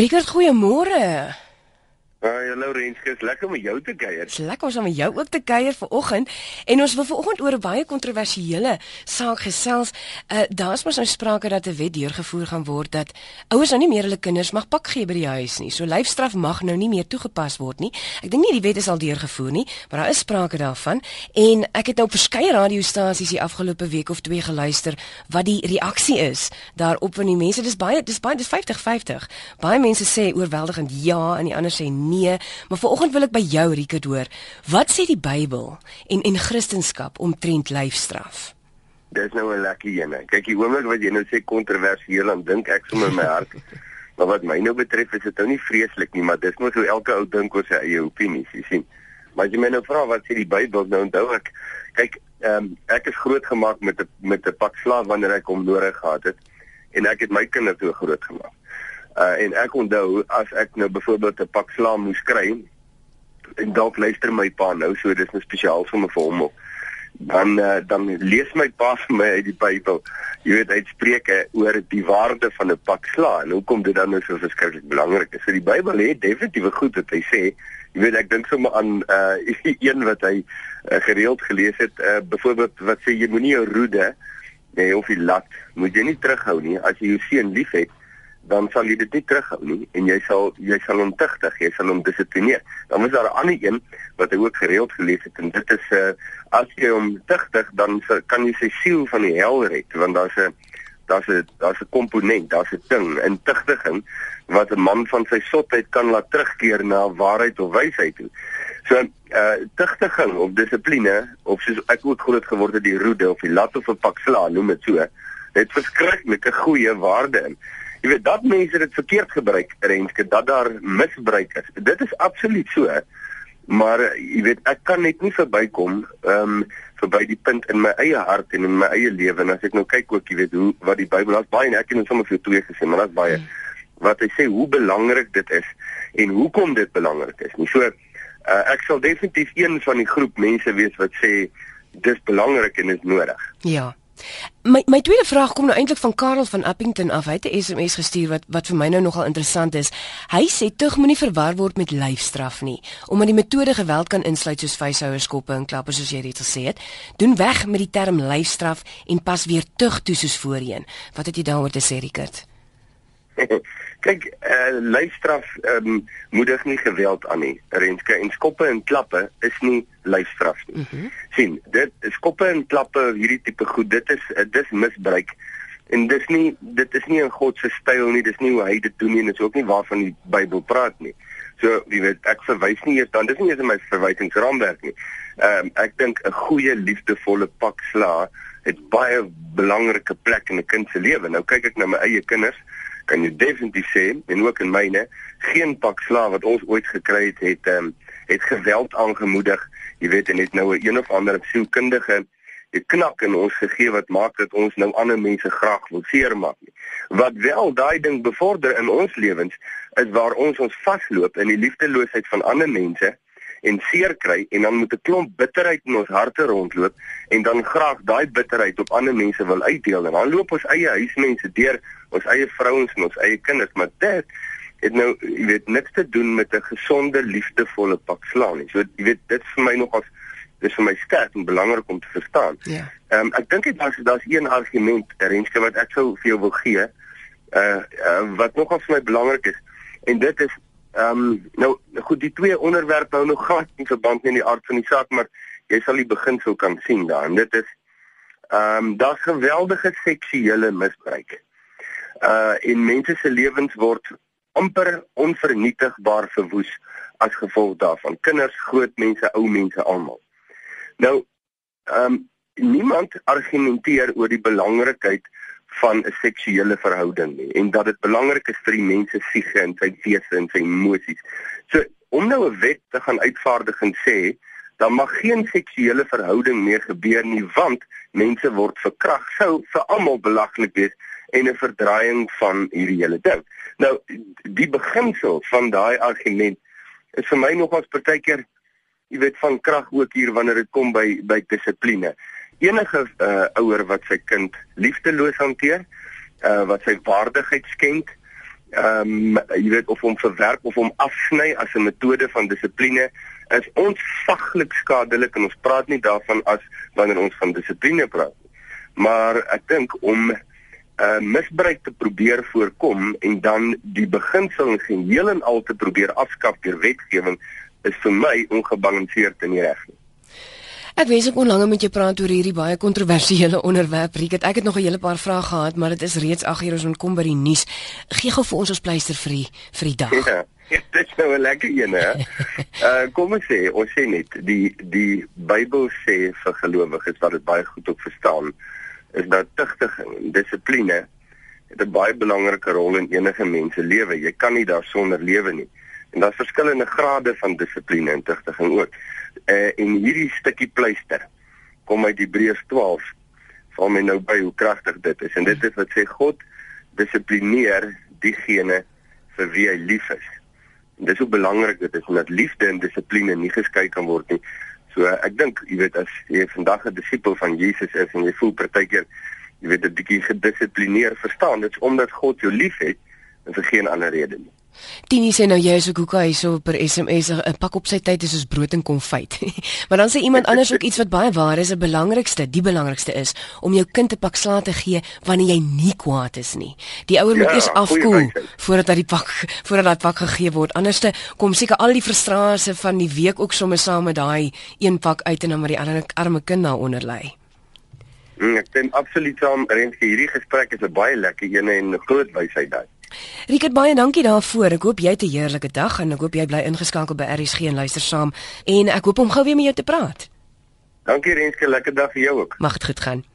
Rickert, goeiemôre. Hallo Renske, is lekker om jou te kuier. Dis lekker om met jou ook te kuier vanoggend en ons wil vanoggend oor 'n baie kontroversiële saak gesels. Uh daar's mos nou sprake dat 'n wet deurgevoer gaan word dat ouers nou nie meer hulle kinders mag pak gee by die huis nie. So lyfstraf mag nou nie meer toegepas word nie. Ek dink nie die wet is al deurgevoer nie, maar daar is sprake daarvan en ek het nou op verskeie radiostasies die afgelope week of twee geluister wat die reaksie is daarop van die mense. Dis baie dis baie dis 50-50. Baie mense sê oorweldigend ja en die ander sê nee nee, maar vanoggend wil ek by jou Rieke hoor. Wat sê die Bybel en en Christendom omtrent lyfstraf? Dis nou 'n lekker een. Kyk, die oomblik wat jy nou sê kontroversieel, dan dink ek sommer in my hart. maar wat my nou betref, is dit nou nie vreeslik nie, maar dis mos hoe elke ou dink oor sy eie opinies, jy sien. Maar as jy my nou vra wat sê die Bybel, nou onthou ek, kyk, ehm um, ek is grootgemaak met 'n met 'n pak slaaf wanneer ek hom nodig gehad het en ek het my kinders so grootgemaak. Uh en ek onthou as ek nou byvoorbeeld 'n pak slaam moes kry en dalk luister my pa nou so dis 'n nou spesiaal vir my vir hom op. Dan uh, dan lees my pa vir my uit die Bybel. Jy weet uit Spreuke oor die waarde van 'n pak slaam en hoekom dit dan nou so verskriklik belangrik is. So die Bybel het definitief goed wat hy sê. Jy weet ek dink sommer aan uh een wat hy uh, gereeld gelees het uh byvoorbeeld wat sê jy moenie jou roede nee of die lat moet jy nie terughou nie as jy jou seun liefhet dan sal jy dit nie terughou nie en jy sal jy sal hom tigtig, jy sal hom dissiplineer. Dan is daar 'n ander een wat ek ook gereeld gelees het en dit is 'n uh, eh, as jy hom tigtig dan kan jy sy siel van die hel red want daar's 'n daar's 'n daar's 'n komponent, daar's 'n ding in tigtiging wat 'n man van sy sotheid kan laat terugkeer na waarheid of wysheid toe. So uh tigtiging of dissipline of soos ek ook groot geword het die roede of die lat of 'n pak sla noem dit so. Dit verskriklike goeie waarde in. Jy weet dat mense dit verkeerd gebruik, Renske, dat daar misbruik is. Dit is absoluut so. Maar jy weet, ek kan net nie verbykom ehm um, verby die punt in my eie hart en in my eie lewe en as ek nou kyk ook, jy weet, hoe wat die Bybel as baie en ek het nou sommer vir twee gesê, maar daar's baie hmm. wat hy sê hoe belangrik dit is en hoekom dit belangrik is. Nie so uh, ek sal definitief een van die groep mense wees wat sê dis belangrik en is nodig. Ja. My my tweede vraag kom nou eintlik van Karel van Appington af. Hy het 'n SMS gestuur wat wat vir my nou nogal interessant is. Hy sê tug moenie verwar word met lyfstraf nie, omdat die metode geweld kan insluit soos vuishouers, skoppe en klappe soos jy dit gesê het. Doen weg met die term lyfstraf en pas weer tug toe soos voorheen. Wat het jy daaroor te sê, Rickert? Kyk, uh, lyfstraf um, moedig nie geweld aan nie. Renske en skoppe en klappe is nie lyfstraf nie. Mm -hmm. sien, dit skoppe en klappe hierdie tipe goed. Dit is uh, dis misbruik. En dis nie dit is nie in God se styl nie. Dis nie hoe hy dit doen nie en dit is ook nie waarvan die Bybel praat nie. So, jy weet, ek verwys nie eers dan dis nie eens in my verwysingsraamwerk nie. Ehm um, ek dink 'n goeie liefdevolle pak sla het baie belangrike plek in 'n kind se lewe. Nou kyk ek na my eie kinders kan jy definitief sê en ook in myne geen pak slaaf wat ons ooit gekry het het um, het geweld aangemoedig jy weet en het nou 'n een of ander sielkundige die knak in ons gegee wat maak dat ons nou ander mense graag wil seermaak nie. Wat wel daai ding bevorder in ons lewens is waar ons ons vasloop in die liefdeloosheid van ander mense en seer kry en dan moet 'n klomp bitterheid in ons harte rondloop en dan graag daai bitterheid op ander mense wil uitdeel en dan loop ons eie huismense deur ons eie vrouens en ons eie kinders maar dit het nou jy weet niks te doen met 'n gesonde liefdevolle pak slaan nie so jy weet dit vir my nog as dis vir my sterk en belangrik om te verstaan. Ja. Ehm um, ek dink dit was daar's een argument Renske wat ek sou vir jou wil gee. Uh, uh wat nogal vir my belangrik is en dit is Ehm um, nou goed die twee onderwerpe hou nog glad nie verband nie in die aard van die saak maar jy sal die beginsel kan sien daar en dit is ehm um, daar's geweldige seksuele misbruik. Uh en mense se lewens word amper onvernietigbaar verwoes as gevolg daarvan. Kinders, groot mense, ou mense almal. Nou ehm um, niemand argumenteer oor die belangrikheid van 'n seksuele verhouding nie en dat dit belangrik is vir die mens se siege en sy wese en sy emosies. So om nou 'n wet te gaan uitvaardig en sê dan mag geen seksuele verhouding meer gebeur nie want mense word verkrag sou vir almal belaglik wees en 'n verdraaiing van hierdie hele ding. Nou die beginsel van daai argument is vir my nogals partykeer jy weet van krag ook hier wanneer dit kom by by dissipline enige uh, ouer wat sy kind liefdeloos hanteer, uh, wat sy waardigheid skenk ehm um, jy weet of hom verwerp of hom afsny as 'n metode van dissipline is ontsaglik skadelik en ons praat nie daarvan as wanneer ons van dissipline praat nie. Maar ek dink om 'n uh, misbruik te probeer voorkom en dan die beginsel en geheel en al te probeer afskaf deur wetgewing is vir my ongebalanseerd en nie reg nie. Ek wens ek kon langer met jou praat oor hierdie baie kontroversiële onderwerp. Riek, ek het nog 'n hele paar vrae gehad, maar dit is reeds 8 uur ons moet kom by die nuus. Gee gou vir ons ons pleister vir die vir die dag. Ja, dit is nou 'n lekker een, hè. Uh kom ons sê, ons sê net die die Bybel sê vir gelowiges wat dit baie goed ook verstaan, is dat tugtiging dissipline het 'n baie belangrike rol in enige mens se lewe. Jy kan nie daarsonder lewe nie. En daar's verskillende grade van dissipline en tugtiging ook. Uh, en hierdie stukkie pleister kom uit Hebreërs 12 val my nou by hoe kragtig dit is en dit is wat sê God dissiplineer diegene vir wie hy lief is. En dis hoe belangrik dit is dat liefde en dissipline nie geskei kan word nie. So ek dink, jy weet as jy vandag 'n disipel van Jesus is en jy voel partykeer jy weet 'n bietjie gedissiplineer, verstaan dit is omdat God jou liefhet en vir geen ander rede nie. Tini sê nou jy is ook hoeka hier so per SMS 'n pak op sy tyd is soos brood en konfyt. maar dan sê iemand anders ook iets wat baie waar is, 'n belangrikste, die belangrikste is om jou kind 'n pak slaag te gee wanneer jy nie kwaad is nie. Die ouer moet ja, eers afkoel voordat hy die pak voordat dat pak gegee word. Anderste kom seker al die frustrasie van die week ook sommer saam met daai een pak uit en dan maar die ander arme kind daaronder lê. Mm, ek stem absoluut saam. Renske, hierdie gesprek is 'n baie lekker een en groot wysheid daai. Riket baie dankie daarvoor. Ek hoop jy het 'n heerlike dag en ek hoop jy bly ingeskakel by RSG en luister saam en ek hoop om gou weer met jou te praat. Dankie Renske, lekker dag vir jou ook. Mag dit goed gaan.